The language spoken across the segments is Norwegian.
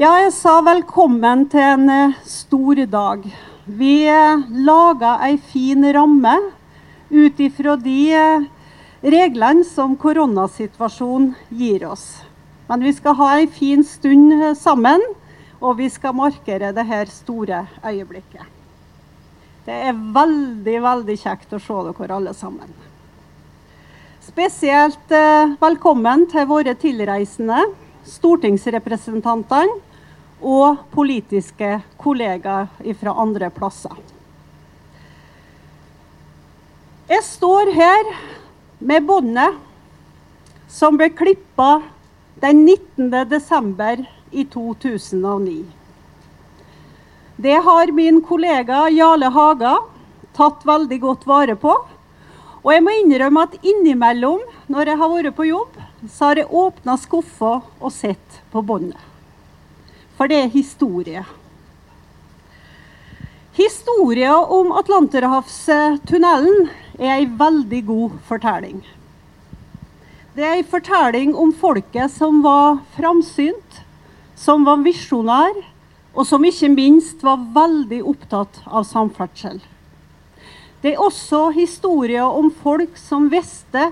Ja, jeg sa velkommen til en eh, stor dag. Vi eh, laga ei fin ramme ut ifra de eh, reglene som koronasituasjonen gir oss. Men vi skal ha ei fin stund sammen, og vi skal markere dette store øyeblikket. Det er veldig, veldig kjekt å se dere alle sammen. Spesielt velkommen til våre tilreisende, stortingsrepresentantene og politiske kollegaer fra andre plasser. Jeg står her med båndet som ble klippa den 19. desember i 2009. Det har min kollega Jarle Haga tatt veldig godt vare på. Og jeg må innrømme at innimellom, når jeg har vært på jobb, så har jeg åpna skuffa og sett på båndet. For det er historie. Historia om Atlanterhavstunnelen er ei veldig god fortelling. Det er ei fortelling om folket som var framsynt, som var visjonær, og som ikke minst var veldig opptatt av samferdsel. Det er også historier om folk som visste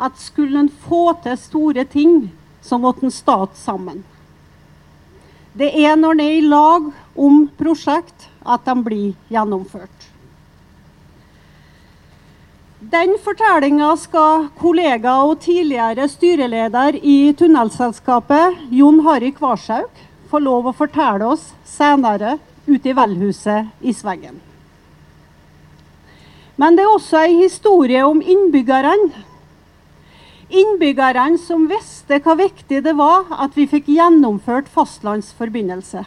at skulle en få til store ting, så måtte en stå sammen. Det er når en er i lag om prosjekt, at de blir gjennomført. Den fortellinga skal kollega og tidligere styreleder i Tunnelselskapet, Jon Harry Kvarshaug, få lov å fortelle oss senere ute i velhuset i Sveggen. Men det er også ei historie om innbyggerne. Innbyggerne som visste hvor viktig det var at vi fikk gjennomført fastlandsforbindelse.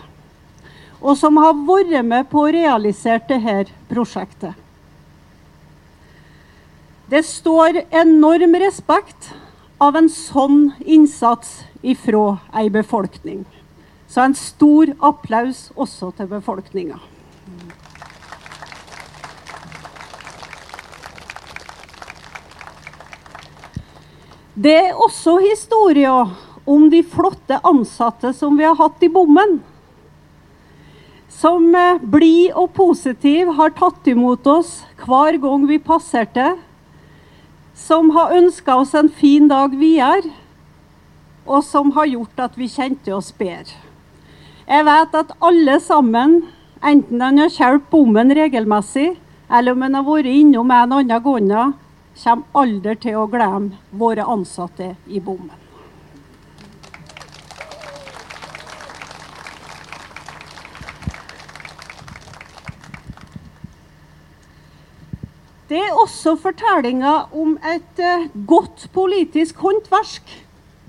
Og som har vært med på å realisere dette prosjektet. Det står enorm respekt av en sånn innsats ifra ei befolkning. Så en stor applaus også til befolkninga. Det er også historier om de flotte ansatte som vi har hatt i bommen. Som eh, blid og positiv har tatt imot oss hver gang vi passerte. Som har ønska oss en fin dag videre, og som har gjort at vi kjente oss bedre. Jeg vet at alle sammen, enten en har kjørt bommen regelmessig, eller om en har vært innom en annen gang, kommer aldri til å glemme våre ansatte i bommen. Det er også fortellinga om et eh, godt politisk håndverk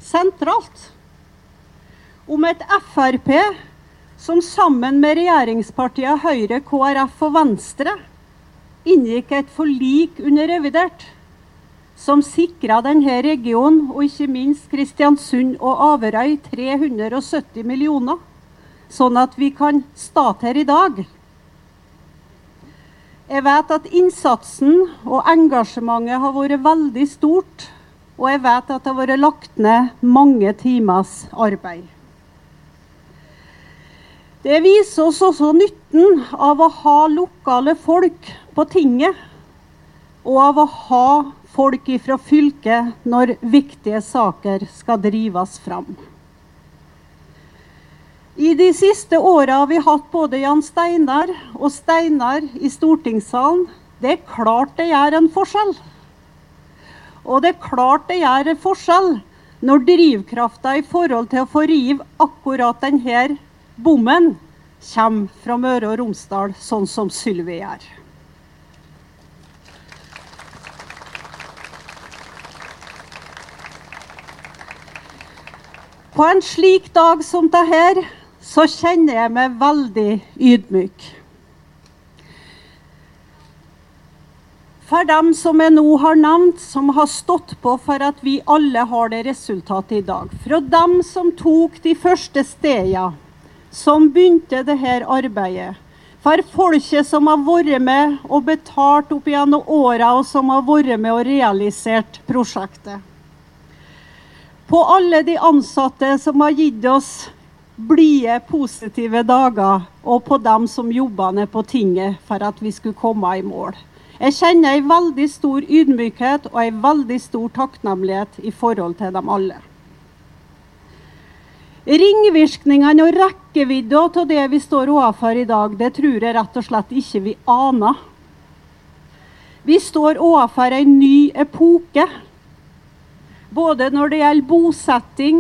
sentralt. Om et Frp som sammen med regjeringspartiene Høyre, KrF og Venstre inngikk et forlik under revidert som sikra denne regionen, og ikke minst Kristiansund og Averøy, 370 millioner, sånn at vi kan starte her i dag. Jeg vet at innsatsen og engasjementet har vært veldig stort, og jeg vet at det har vært lagt ned mange timers arbeid. Det viser oss også nytten av å ha lokale folk på tinget, og av å ha folk ifra fylket når viktige saker skal drives fram. I de siste åra har vi hatt både Jan Steinar og Steinar i stortingssalen. Det er klart det gjør en forskjell. Og det er klart det gjør en forskjell når drivkrafta i forhold til å få rive akkurat denne bommen kommer fra Møre og Romsdal, sånn som Sylvi gjør. På en slik dag som dette, så kjenner jeg meg veldig ydmyk. For dem som jeg nå har nevnt, som har stått på for at vi alle har det resultatet i dag. Fra dem som tok de første stedene som begynte dette arbeidet. For folket som har vært med og betalt opp gjennom åra, og som har vært med og realisert prosjektet. På alle de ansatte som har gitt oss blide, positive dager, og på dem som jobba ned på tinget for at vi skulle komme i mål. Jeg kjenner en veldig stor ydmykhet og en veldig stor takknemlighet i forhold til dem alle. Ringvirkningene og rekkevidda av det vi står overfor i dag, det tror jeg rett og slett ikke vi aner. Vi står overfor en ny epoke. Både når det gjelder bosetting,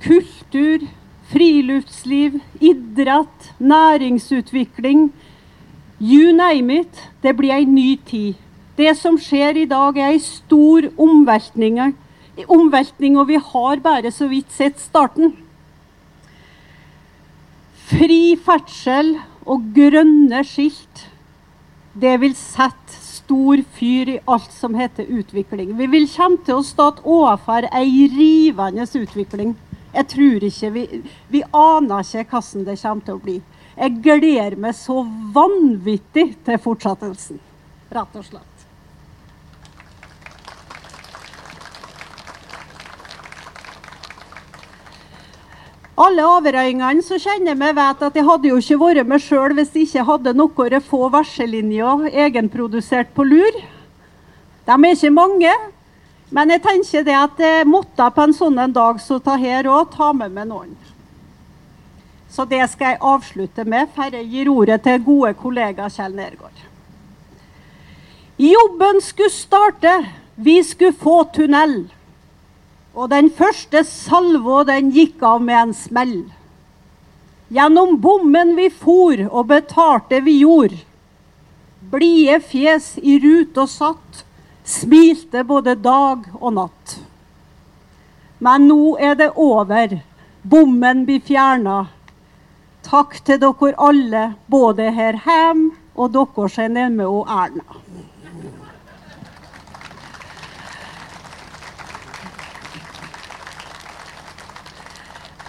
kultur, friluftsliv, idrett, næringsutvikling. You name it. Det blir ei ny tid. Det som skjer i dag, er ei stor omveltning, omveltning, og vi har bare så vidt sett starten. Fri ferdsel og grønne skilt, det vil sette stor fyr i alt som heter utvikling. Vi vil komme til å stå overfor ei rivende utvikling. Jeg tror ikke vi, vi aner ikke hvordan det kommer til å bli. Jeg gleder meg så vanvittig til fortsettelsen, rett og slett. Alle averøyingene som kjenner meg, vet at jeg hadde jo ikke vært meg sjøl hvis jeg ikke hadde noen få verselinjer egenprodusert på lur. De er ikke mange, men jeg tenker det at jeg måtte på en sånn en dag så ta her òg ta med meg noen. Så det skal jeg avslutte med før jeg gir ordet til gode kollega Kjell Nergård. Jobben skulle starte. Vi skulle få tunnel. Og den første salva den gikk av med en smell. Gjennom bommen vi for og betalte vi jord. Blide fjes i rute og satt, smilte både dag og natt. Men nå er det over. Bommen blir fjerna. Takk til dere alle, både her hjemme og dere som er nede med Erna.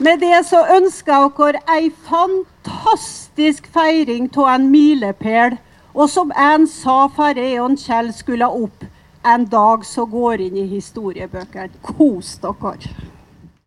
Med det så ønsker jeg dere ei fantastisk feiring av en milepæl. Og som en sa før Eon Kjell skulle opp, en dag så går inn i historiebøkene. Kos dere.